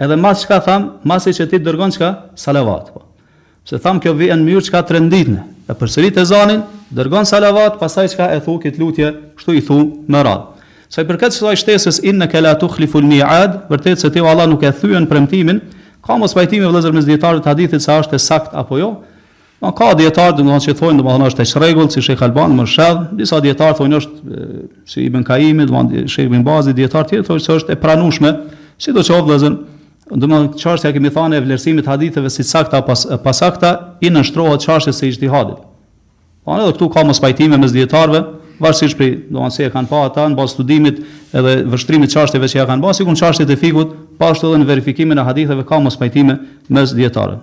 Edhe mas çka tham, masi që ti dërgon çka? Salavat, po. Se tham kjo vjen n'mënyrë çka të renditne. E përsërit ezanin, dërgon salavat, pasaj çka e thu këtë lutje, këto i thu me radhë. Sa i përket kësaj shtesës innaka la tukhliful mi'ad, vërtet se ti Allah nuk e thyen premtimin, ka mospajtim vëllezër mes dijetarëve të hadithit sa është e saktë apo jo. Ka dijetarë do të thonë se thonë do të thonë është e çrregullt si Sheikh Albani meselen, disa dijetarë thonë është si Ibn Kaimi, do të thonë Sheikh Ibn Bazi, dijetarë tjerë thonë se është e pranueshme, sidoqoftë vëllezër, do të thonë çështja kemi thënë e vlerësimit haditheve si sakta apo pas, pasakta i nënshtrohet çështjes së ijtihadit. Po edhe këtu ka mospajtime mes dijetarëve, varësisht prej, do të thonë si e kanë pa ata në bazë studimit edhe vështrimit çështjeve që ja kanë bërë, sikur çështjet e fikhut, po ashtu edhe në verifikimin e haditheve ka mospajtime mes dijetarëve.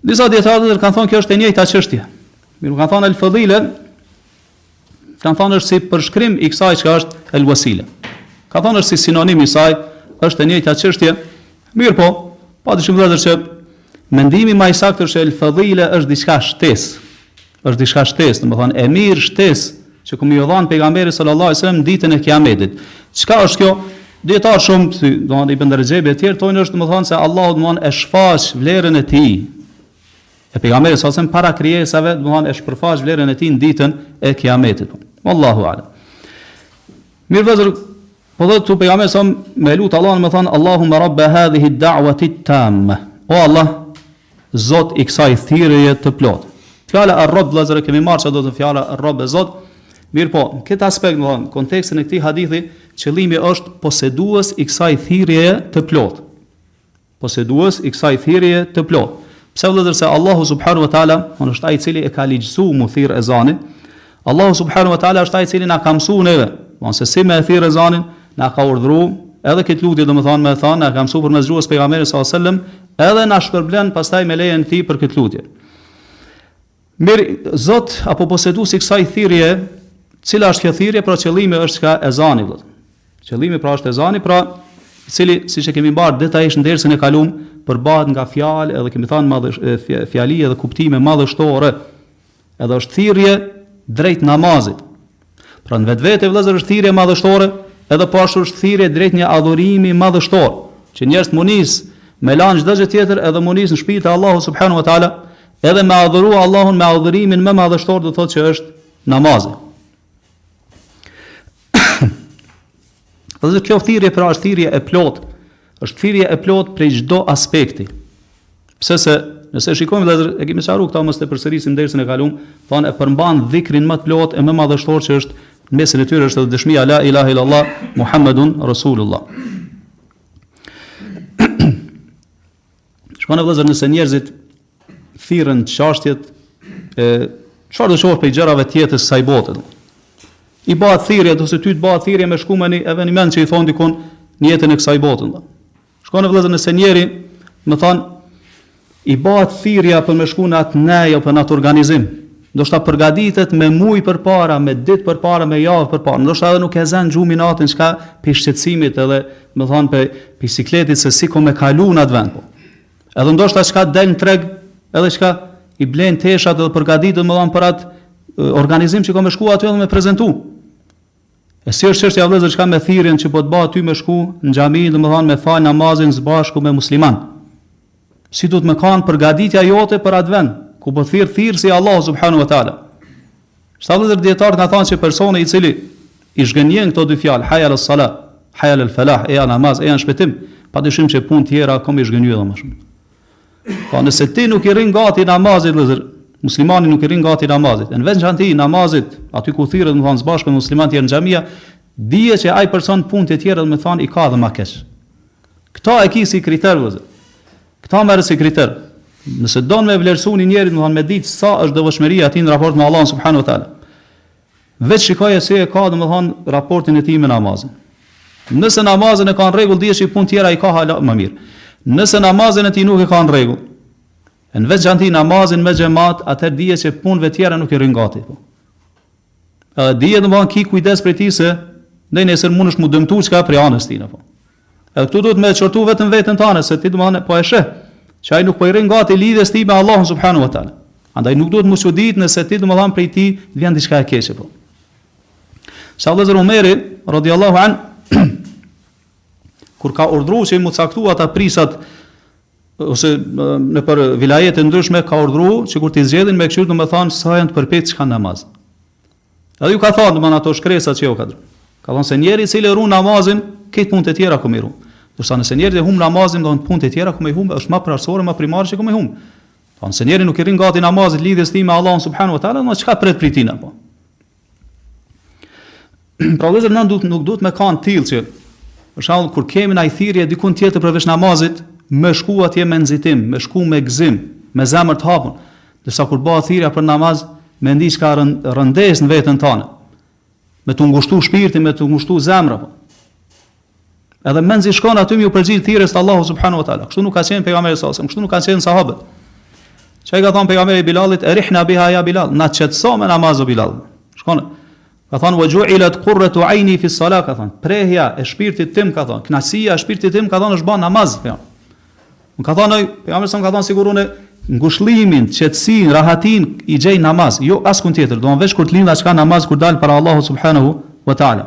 Disa dijetarë kanë thonë kjo është e njëjta çështje. Mirë kanë thonë el-fëdhile, kanë thonë është si përshkrim i kësaj që është el-wasile. Kanë thonë është si sinonim i saj, është e njëjta çështje. Mirëpo, pa dyshim vëllezër që mendimi ma i saktë është el-fëdhile është diçka shtesë. Është diçka shtesë, domethënë e mirë shtesë që ka me ju dhanë pejgamberit sallallahu alajhi wasallam ditën e kiametit. Çka është kjo? Dijetarë shumë, domethënë Ibn Rexhebi e tjerë thonë është domethënë se Allahu domethënë e shfaq vlerën e tij, e pejgamberit sallallahu alajhi wasallam para krijesave domethënë e shpërfaq vlerën e tij në ditën e kiametit. Wallahu a'lam. Mirë vllezër, Po thotë këtu pejgamberi savs me lut Allahun me thënë Allahumma rabba hadhihi ad-da'wati at-tamma. O Allah, Zot i kësaj thirrjeje të plotë. Fjala ar-rabb vëllezër kemi marrë ç'do të thotë fjala ar-rabb e Zot. Mirëpo, në këtë aspekt, me thonë, kontekstin e këtij hadithi, qëllimi është posedues i kësaj thirrjeje të plotë. posedues i kësaj thirrjeje të plotë. Pse vëllezër se Allahu subhanahu wa taala on është ai i cili e ka ligjësu mu thirr ezani, Allahu subhanahu wa taala është ai i cili na ka mësu neve se si me e thirr ezanin, na ka urdhru edhe këtë lutje domethanë me e thanë, na ka mësu përmes gjuhës pejgamberit sallallahu alaihi wasallam, edhe na shpërblen pastaj me lejen e tij për këtë lutje. Mirë, Zot apo posedues i kësaj thirrje, cila është kjo thirrje, pra qëllimi është çka ezani, vëllezër. Qëllimi pra është ezani, pra i cili siç e kemi marrë detajisht në dersin e kalum, përbahet nga fjalë edhe kemi thënë madh fjali edhe kuptime madhështore. Edhe është thirrje drejt namazit. Pra në vetvete vëllezër është thirrje madhështore, edhe po ashtu është thirrje drejt një adhurimi madhështor, që njerëzit mu nis me lanë çdo gjë tjetër edhe mu nis në shtëpi të Allahut subhanahu wa taala, edhe me adhuru Allahun me adhurimin më madhështor do thotë që është namazi. Dhe kjo thirrje pra është thirrje e plotë, është thirrje e plotë prej çdo aspekti. Pse se nëse shikojmë vëllezër e kemi sqaru këta mos ta përsërisim dersin e kalum, thanë e përmban dhikrin më të plotë e më madhështor që është në mesin e tyre është edhe dëshmia la ilaha illallah muhammedun rasulullah. Shikone vëllezër nëse njerëzit thirren çashtjet e çfarëdo qoftë prej gjërave të jetës kësaj bote. I bahet thirrja, ose ty të bahet thirrje me shku me një eveniment që i thonë dikun në jetën e kësaj bote. Shikone vëllezër nëse njeri me thanë i bahet thirrja për me shku në atë nejë apo në atë organizim. Ndoshta përgatitet me muaj përpara, me ditë përpara, me javë përpara. Ndoshta edhe nuk e zën gjumin natën çka pej shqetësimit edhe, me thanë pej sikletit se si kom me kalu në atë vend. Edhe ndoshta çka del në treg, edhe çka i blen teshat edhe përgatitet domethënë për atë organizim që ka me shku aty edhe me prezantu. E si është çështja vëllezër çka me thirrjen që po të bëhet ty me shku në xhami domethanë me fal namazin së bashku me musliman. Si duhet me kanë përgatitja jote për atë vend ku po thirr thirrësi i Allahut subhanahu wa taala. Sa vëllezër dijetarët kanë thënë se personi i cili i zhgënjen këto dy fjalë hayal as salat, hayal al falah eja në namaz eja në shpëtim, pa dyshim që punët tjera ka me i zhgënjy edhe më shumë. Pra nëse ti nuk i rrin gati namazit vëllezër, muslimani nuk i rrin gati namazit. Në veçanti namazit, aty ku thirret domethanë së bashku me muslimanë tjerë në xhami, dije që ai person punët tjera domethanë i ka edhe ma keq. Këta e ki si kriter vëllezër. Këta merre si kriter. Nëse don me vlerësu një njeri, me thanë me ditë sa është devotshmëria e tij në raport me Allahun subhanahu wa ta'ala. Veç shikoje si e ka domethënë raportin e tij me namazin. Nëse namazin e ka në rregull dije që punët tjera i ka hala më mirë. Nëse namazin e tij nuk e ka në rregull, në veçanti namazin me xhamat, atëherë dije që punëve tjera nuk i rrin gati. Po. Edhe dije domethënë ki kujdes prej tij se ndaj nesër mundet mu dëmtu çka prej anës tij apo. Edhe këtu duhet me e qortu vetëm veten tane, se ti domethënë po e sheh që ai nuk po i rrin gati lidhjes tij me Allahun subhanahu wa taala. Andaj nuk duhet me u çuditë nëse ti domethënë prej tij vjen diçka e keqe po. Sa hazreti Umeri radhiyallahu anhu kur ka urdhëruar që me u caktu ata prijësat ose nëpër vilajete të ndryshme ka urdhëruar që kur t'i zgjedhin me kqyr domethënë sa janë të përpiktë çka në namaz. Edhe ju ka thënë domthonë ato shkresa që ju ka. Ka thënë se njeri i cili e run namazin, edhe punët tjera ka me i run. Ndërsa nëse njeri e humb namazin, domethënë punët tjera ka me i humb, është më parësore, më primare se ka me i humb. Po nëse njeri nuk i rrin gati namazit lidhjes tij me Allahun subhanahu wa taala, mo çka pret prej tina po. Pra vëllezër ne duhet, nuk duhet me kanë të tillë që Për shembull kur kemi naj thirrje dikun tjetër përveç namazit, me shku atje me nxitim, me shku me gzim, me zemër të hapun. Ndërsa kur bahet thirrja për namaz, me ndi çka rëndesë në veten tane. Me t'u ngushtu shpirti, me t'u ngushtu zemra. Po. Edhe menzi shkon aty me iu përgjigj thirrjes të Allahut subhanahu wa taala. Kështu nuk ka qenë pejgamberi sa, kështu nuk ka qenë sahabët. Çka i ka thënë pejgamberi Bilalit, "Erihna biha ya Bilal, na qetso me namaz o Bilal." Shikon Ka thënë wa ju'ilat qurratu 'aini fi s-salah, ka thënë, prehja e shpirtit tim, ka thënë, kënaqësia e shpirtit tim, ka thënë, është ba në namaz, ka thënë. Më ka thënë, pejgamberi sa ka thënë sigurinë ngushëllimin, qetësinë, rahatin i gjej në namaz, jo askund tjetër, domthonë veç kur të lidhna çka në namaz kur dal para Allahut subhanahu wa ta'ala.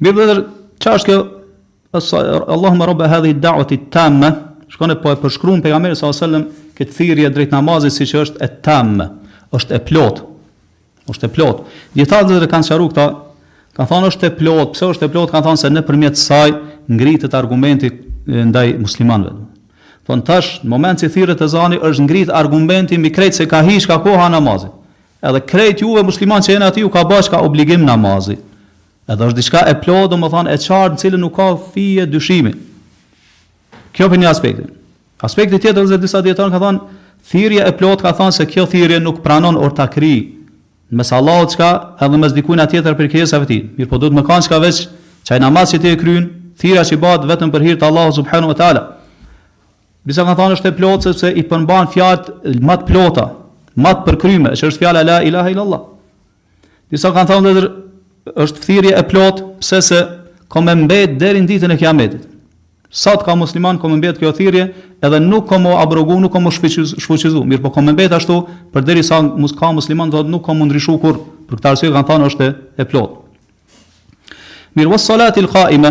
Mirë vëllezër, çfarë është kjo? Allahumma rabb hadhihi ad-da'wati at-tamma, shikon e po e përshkruan pejgamberi sallallahu alajhi wasallam këtë thirrje drejt namazit se është e tamë, është e plot. Është e plot. Dijetarët e kanë sqaruar këta, kanë thënë është e plot, pse është e plot, kanë thënë se nëpërmjet saj ngritet argumenti ndaj muslimanëve. Thon tash, në moment që thirret ezani është ngrit argumenti mbi krejt se ka hi çka koha e namazit. Edhe krejt juve musliman që jeni aty ju u ka bërë çka obligim namazi. Edhe është diçka e plotë, domethënë e qartë, në cilën nuk ka fije dyshimi. Kjo prej një aspekti. Aspekti tjetër është disa dijetarë ka thënë thirrja e plot ka thënë se kjo thirrje nuk pranon ortakri në mes Allahut çka edhe mes dikujt tjetër prej krijesave të tij. Mirëpo duhet me kanë çka veç qaj namaz që ti e kryen, thirrja që bëhet vetëm për hir të Allahut subhanahu wa taala. Disa kanë thënë është e plotë sepse i përmban fjalët më të plota, më të përkryme, që është fjala la ilaha illallah. Disa kanë thënë edhe është thirrje e plotë, pse se ka me mbet deri në ditën e Kiametit. Sa të ka musliman ka me mbet kjo thirrje, edhe nuk ka me u abrogu, nuk ka me u shfuqizu, mirëpo ka me mbet ashtu përderisa mos ka musliman domethënë nuk ka me ndryshu kurrë për këtë arsye kanë thënë është e plotë. Mirë was salatil qaime,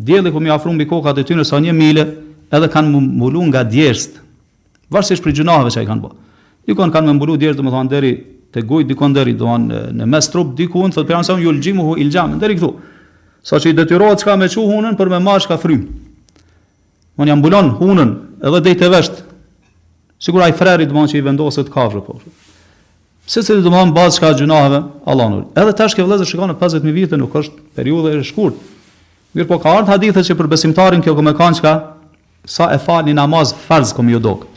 Dielli ka m'iu afru mbi kokat e tyre sa një mile edhe kanë m'u mbulu nga djerstë, varësisht prej gjynaheve që i kanë bo. Dikon kanë me e mbulu djerstë, domethënë deri te gojë, dikon deri domethënë në mes trup, dikon thotë pejgamberi sa yulgjimuhu ilgjamen deri këtu. Saqë i detyrohet çka me çu hunën për me marrë çka frym. Domethënë ia mbulon hunën edhe deri te veshët. Sikur ai freri domethënë që i vendoset kafshëve po. Secili domethënë në bazë çka gjunaheve Allahu na rujt. Edhe tash vëllezër shikoni 50000 vite nuk është periudhë e shkurtë. Mirëpo ka ardhur hadithe që për besimtarin kjo ka me kanë çka sa e fal një namaz farz ka m'iu dok.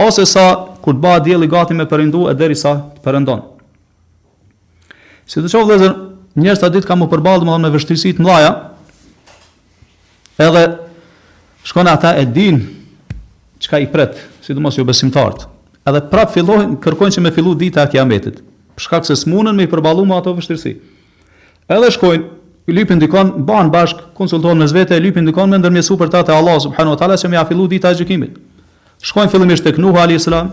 Ose sa kur të bëhet dielli gati me perëndu e derisa të perëndon. Sidoqoftë vëllezër, njerëzit atë ditë kanë m'u përballë edhe me vështirësi të mdhaja, Edhe shikoni ata e dinë çka i pret, sidomos jobesimtarët. Edhe prap fillojnë kërkojnë që me fillu dita e kiametit, për shkak se s'munën me i përballu me ato vështirësi. Edhe shkojnë, lypin dikon, bahen bashkë, konsultohen mes vete, lypin dikon me ndërmjetësu për ta te Allah subhanahu wa taala që me ia fillu dita e gjykimit. Shkojnë fillimisht tek Nuhu alayhis salam,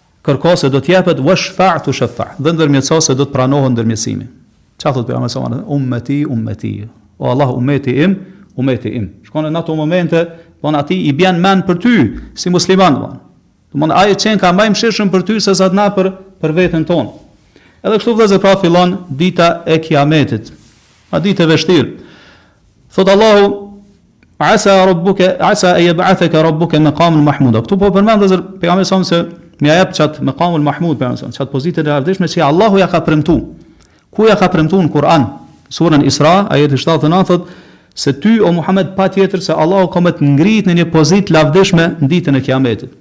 Kërko se do t'të jepet, washfa' tushaffa', dhe ndërmjetëso se do t'të pranohet ndërmjetësimi. Çfarë thotë pejgamberi sallallahu alaihi wasallam? Ummeti, ummeti. O Allah, ummeti im, ummeti im. Shikoni në ato momente, domthonë atij i bjen n'mend për ty si musliman, domthonë. Domthonë ai qenka më i mëshirshëm për ty se sa na për për veten tonë. Edhe kështu vëllezër pra fillon dita e Kiametit. Ajo ditë e vështirë. Thot Allahu Asa rabbuke asa en yeb'athaka rabbuke maqaman mahmuda. Ktu po përmend vëllezër pejgamberi sa se me ia jep qat maqamul mahmud domethënë, qat pozitë të lavdishme që Allahu ja ka premtu. Ku ja ka premtu në Kur'an? Surën Isra, ajeti 79 thot se ty o Muhammed patjetër se Allahu ka me të ngrit në një pozitë të lavdishme në ditën e Kiametit.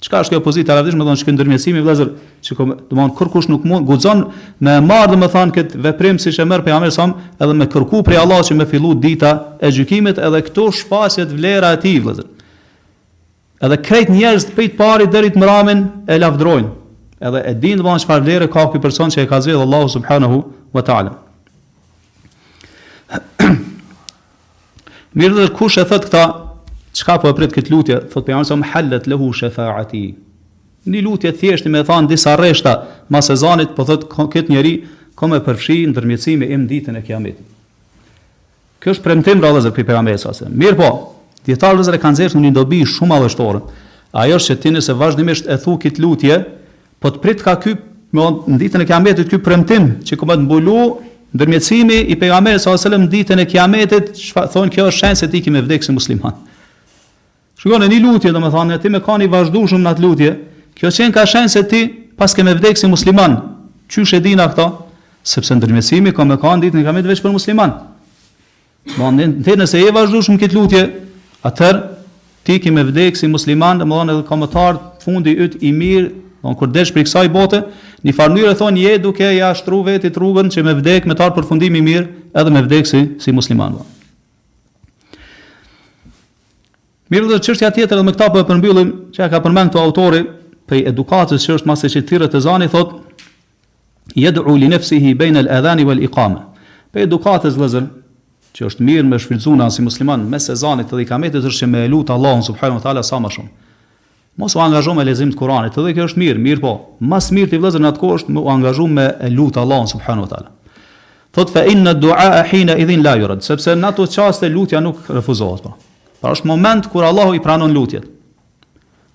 Çka është kjo pozitë e lavdishme, domethënë është ky ndërmjetësimi vëllezër, që domethënë kurkush nuk guxon me e marrë domethënë këtë veprim siç e merr pejgamberi sa edhe me kërku prej Allahut që me fillu dita e gjykimit edhe këtu shfaqet vlera e tij vëllezër. Edhe krejt njerëzit prej t'parit deri te i mrami e lavdrojnë. Edhe e dinë domethënë çfarë vlere ka ky person që e ka zgjedh Allahu subhanahu wa taala. Mirë edhe kush e thot këta, çka po e pret këtë lutje, thot pejgamberi sa hallet lehu shefaati. Një lutje thjesht me thanë disa reshta, mas ezanit po thot këtë njeri, ka me e përfshi ndërmjetësimi im ditën e kiametit. Kjo është premtim vëllezër prej pejgamberit sa. Mirëpo, dijetarët vëllezër e kanë nxjerrë edhe një dobi shumë madhështore. Ajo është që ti nëse vazhdimisht e thu këtë lutje, Po të pritka ky, domthon në ditën e Kiametit ky premtim që ka me t'mbulu ndërmjetësimi i pejgamberit sallallahu alajhi wasallam në ditën e Kiametit, çfarë thonë kjo është shenjë se ti ke me vdekë si musliman. Shikoni një lutje, domethënë ti me kanë i vazhdueshëm në atë lutje, kjo qenka shenjë se ti paske me vdekë si musliman. Qysh e dina këta? Sepse ndërmjetësimi ka me kanë ditën e Kiametit veç për muslimanë. Domthonë, ti nëse je vazhdueshëm këtë lutje, atëherë ti ke me vdekë si musliman, domthonë edhe ka më të ardhur fundi yt i mirë, domthonë kur del prej kësaj bote, në një farë mënyre domthonë je duke ja shtru vetit rrugën që me vdekë me të ardhur përfundimi i mirë, edhe me vdekë si si musliman. Mirë vllezër çështja tjetër dhe me këta po e përmbyllim, që e ka përmend këtu autori prej edukatës që është masi që thirret ezani thotë yad'u li nafsihi bayna al-adhan wal iqama. Prej edukatës vllezër, që është mirë me shfrytëzu na si musliman mes ezanit dhe ikametit është që me e lut Allahun subhanahu wa taala sa më shumë. Mos u angazho me lexim të Kuranit, edhe kjo është mirë, mirëpo ma së miri vllezër në atë kohë është me u angazhu me e lut Allahun subhanahu wa taala. Thot fa inna du'a hina idhin la yurad, sepse në ato çaste lutja nuk refuzohet po. Pra është moment kur Allahu i pranon lutjet.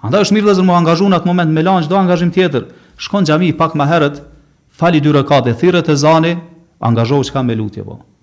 Andaj është mirë vllezër me u angazhu në atë moment me lan çdo angazhim tjetër. Shko n'xhami pak ma herët, fali dy rekate, thirret ezani, angazhohu çka me lutje po.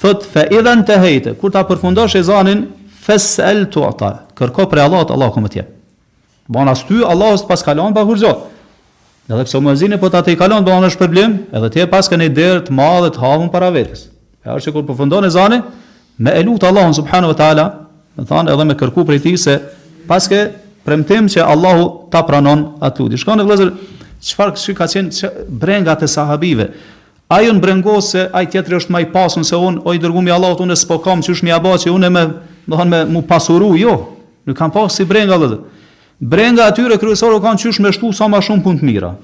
Thotë, Fe idha ntehejte, kur ta përfundosh ezanin, Fes'el tu'ta, kërko prej Allahut, Allahu ka me ta jep. Domthonë as ty Allahu s'të paska lon pa kurgjo. Edhe pse muezini po ta tejkalon, domthonë është problem, edhe ti e paske një derë të madhe të hapun para vetes. E ajo është që kur përfundon ezanin, me e lutë Allahun subhanahu wa taala, domthonë edhe me kërku prej tij se paske premtim që Allahu ta pranon atë lutje. Shikoni vllezër, çfarë çka ka qenë brengat e sahabive. A janë brengos se ai tjetri është ma i pasun se un, o i dërgum i Allahut unë s'po kam qysh me ja ba që unë me, domthonë me mu pasuru, jo, nuk kan pas asi brenga vëllezër. Brenga e tyre kryesore u kanë qysh me shtu sa ma shumë punë të mira.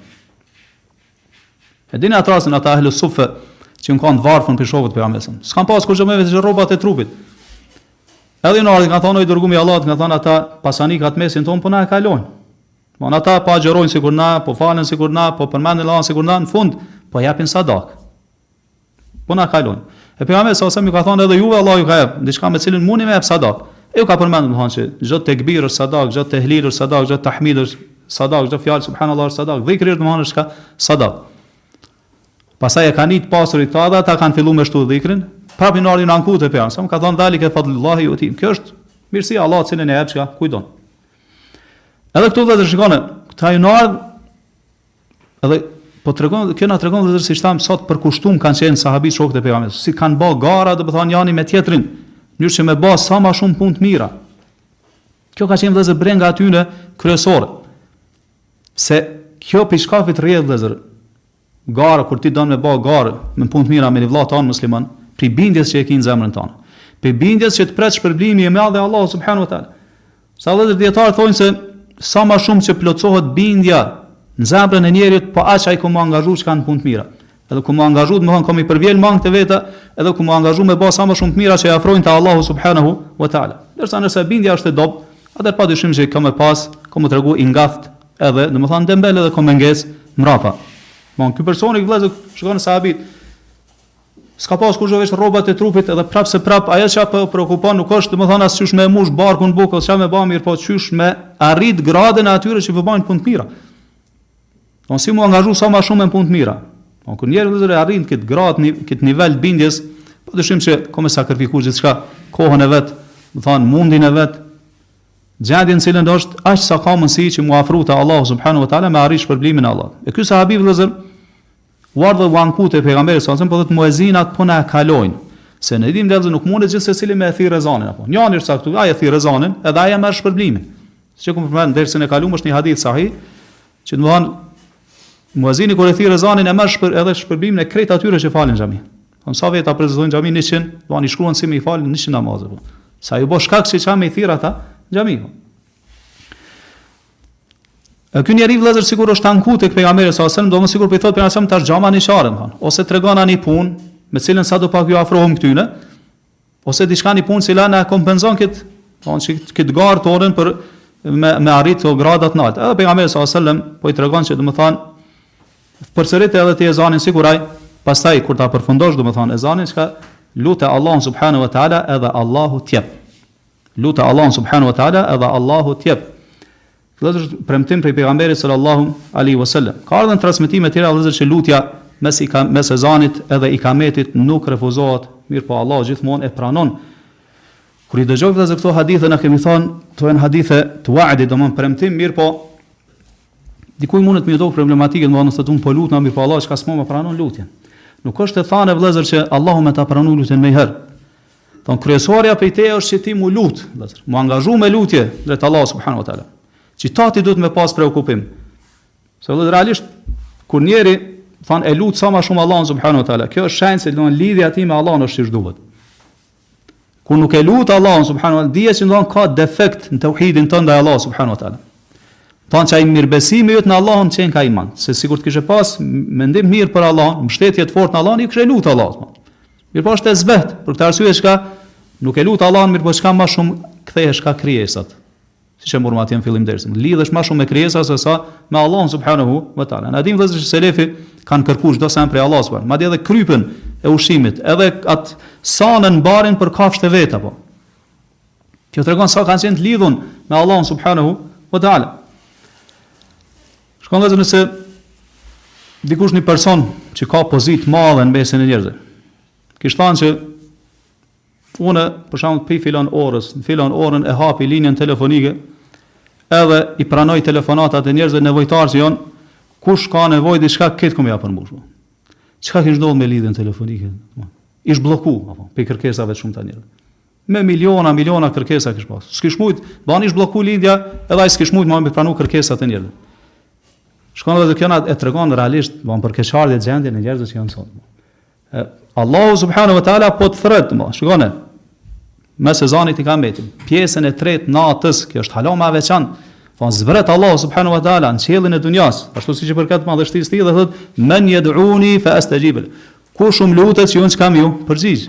E dini atë rastin ata ehlu sufe që janë kanë të varfën prej shokëve të pejgamberit. S'kanë pasë kurgjë me vete veç robat e trupit. Edhe janë ardhë, kanë thonë, o i dërgumi i Allahut, kanë thonë ata pasanikat n'mesin tonë, po na e kalojnë. Domthonë ata po agjërojnë sikur na, po falen sikur na, po përmendin Allahun sikur na, në fund po japin sadak. Po na kalon. E pejgamberi sa më ka thonë edhe juve Allahu ju ka jep diçka me cilën mundi me jep sadak. E ju ka përmendur më thonë se çdo tekbir është sadak, çdo tehlil është sadak, çdo tahmid është sadak, çdo fjalë subhanallahu është sadak, dhikri është domthonë çka sadak. Pastaj e kanë nit pasurit edhe, ata kanë filluar me shtu dhikrin, prapë janë ardh janë anku te pejgamberi. Sa më ka thonë dhalike fadlullahi jutihi. Kjo është mirësia e Allahut cilën e jep çka kujt don. Edhe këtu vllezër shikoni, këta janë ardh edhe po tregon kjo na tregon vllezër siç thamë sa të përkushtum kanë qenë sahabët shokët e pejgamberit, si kanë ba gara domthonë jani me tjetrin, mënyrë që me ba sa ma shumë punë të mira. Kjo ka qenë vllezër brenga e tyne kryesore. Se kjo prej çkafit rrjedh vllezër. Garë, kur ti don me ba garë, me punë të mira me një vëlla tandë musliman, prej bindjes që e ki në zemrën tënde, prej bindjes që të pret shpërblimi i madh i Allahut subhanahu wa taala. Se vëllezër dijetarë thonë se sa më shumë që plotësohet bindja në zemrën e njeriut, po aq ai ka me u angazhu që ka në punë të mira. Edhe ka me u angazhu, domethënë ka me i përvjel mangët e veta, edhe ka me u angazhu me ba sa më shumë të mira që i afrojnë te Allahu subhanahu wa taala. Derisa nëse bindja është e dobët, atëherë pa dyshim që ka me pas, ka me u tregu i ngathtë Edhe, domethënë dembel edhe ka me ngec mrapa. Domethënë ky person, vëllazën, shikon sahabët. S'ka pas kurrë veç rrobat e trupit edhe prap se prap ajo çka po shqetëson nuk është domethënë as qysh me mush barkun bukë ose çfarë me bë mirëpo qysh me arrit gradën e atyre që po bëjnë punë të mira. Po si me u angazhu sa më shumë në punë të mira. Po kur njeri vëllazën arrin këtë gradë në këtë nivel bindjes, pa dyshim se ka me sakrifikuar gjithçka kohën e vet, domethënë mundin e vet, Gjendjen në cilën është aq sa ka mundësi që me u afru te Allahu subhanu wa ta'ala me arrit shpërblimin e Allahut. E ky sahabi vëllëzër u ardhë e u anku te pejgamberi sa po thotë muezinat po na e kalojnë. Se në dimë vëllëzër nuk mundet gjithë secili me e thirr ezanin apo. Njëri është caktuar, ai e thirr ezanin, edhe ai e merr shpërblimin. Siç e kemi përmendur dersën e kaluar është një hadith sahih, që domthon muezini kur e thirr ezanin e merr shpër, edhe shpërblimin e krejt atyre që falen n'xhami. Po sa veta prezantojnë n'xhami 100, domethanë i shkruan si me i fal 100 namazet. Po. Se ai u bo shkak si ça me i thirr ata n'xhami. Po. E ky njeri vëllazër sikur është t'u anku tek pejgamberi sa selam, domethanë sikur po i thot pejgamberi tash gjama ni çare, po. Ose tregona ni punë, me cilën sado pak ju afrohem këtyne. Ose diçka, një punë cila na kompenzon kët, domethënë kët garë tonë për me me arrit këto grada të larta. Edhe pejgamberi sallallahu alajhi wasallam po i tregon se domethën përsërit edhe ti ezanin sikuraj, pastaj kur ta përfundosh domethën ezanin çka lutë Allahu subhanahu wa taala edhe Allahu të jep. Lutë Allahu subhanahu wa taala edhe Allahu të jep. Vëllezër, premtim prej pejgamberit sallallahu alaihi wasallam. Ka ardhur në transmetime të tjera vëllezër që lutja mes ika, mes ezanit edhe ikametit nuk refuzohet, mirëpo Allahu gjithmonë e pranon. Kur i dëgjoj vëllezër këto hadithe na kemi thënë, këto janë hadithe të wa'di, domthon premtim, mirëpo dikujt mundet me iu dok problematike, domthon se un po lutna mirëpo Allahu çka s'po ma pranon lutjen. Nuk është e thane vëllezër që Allahu me ta pranu lutjen menjëherë. Domethanë kryesorja prej teje është që ti me u lut, vëllazër, me u angazhu me lutje drejt Allah subhanahu wa taala. Qita ti duhet me pas preokupim. Se vëllazër realisht kur njeri domethanë e lut sa më shumë Allahun subhanahu wa taala, kjo është shenjë se domethanë lidhja e tij me Allahun është siç duhet. Kur nuk e lut Allahun subhanahu wa taala, dije se domethanë ka defekt në tauhidin tënd ndaj Allahut subhanahu wa taala. Domethanë qaj mirëbesimi jot në Allahun qenka i mangët, se sikur të kishe pas mendim mirë për Allahun, mbështetje të fortë në Allahun, iu kishe lut Allahut. Mirpo është e zbehtë, për këtë arsye çka nuk e lut Allahun, mirpo çka më shumë kthehesh ka krijesat. Siç e morëm atje në fillim t'dersit, lidhesh më shumë me krijesat se sa me Allahun subhanahu wa taala. Na dimë se selefi kanë kërkuar çdo sen prej Allahut subhanahu, madje edhe krypën e ushqimit, edhe at sanën barin për kafshët e veta apo. Kjo tregon sa kanë qenë të lidhun me Allahun subhanahu wa taala. Shiqoni se nëse dikush një person që ka pozitë t'madhe në mesin e njerëzve. Kish thënë se unë për shembull pi filan orës, në filan orën e hapi linjën telefonike, edhe i pranoj telefonatat e njerëzve nevojtarë që janë kush ka nevojë diçka kam me ja përmbushur. Çka kish ndodhur me lidhjen telefonike? Ish blloku apo pi kërkesave t'shumta ani. Me miliona, miliona kërkesa kish pas. S'kish mujt me ba, ish blloku lidhja, edhe ai s'kish mujt me i pranu kërkesat e njerëzve. Shiqoni edhe kjo na e tregon realisht, ban për keqardhje gjendjen e njerëzve që janë sot. Allahu subhanahu wa taala po të thret, shikoni. Mes ezanit e ikametit. Pjesën e tretë t'natës, kjo është hala më e veçantë. Po zbret Allahu subhanahu wa taala në qiellin e dunjas, ashtu siç i përket madhështisë tij dhe thot men yad'uni fa astajib. Kush um lutet që unë kam me ju përgjigj.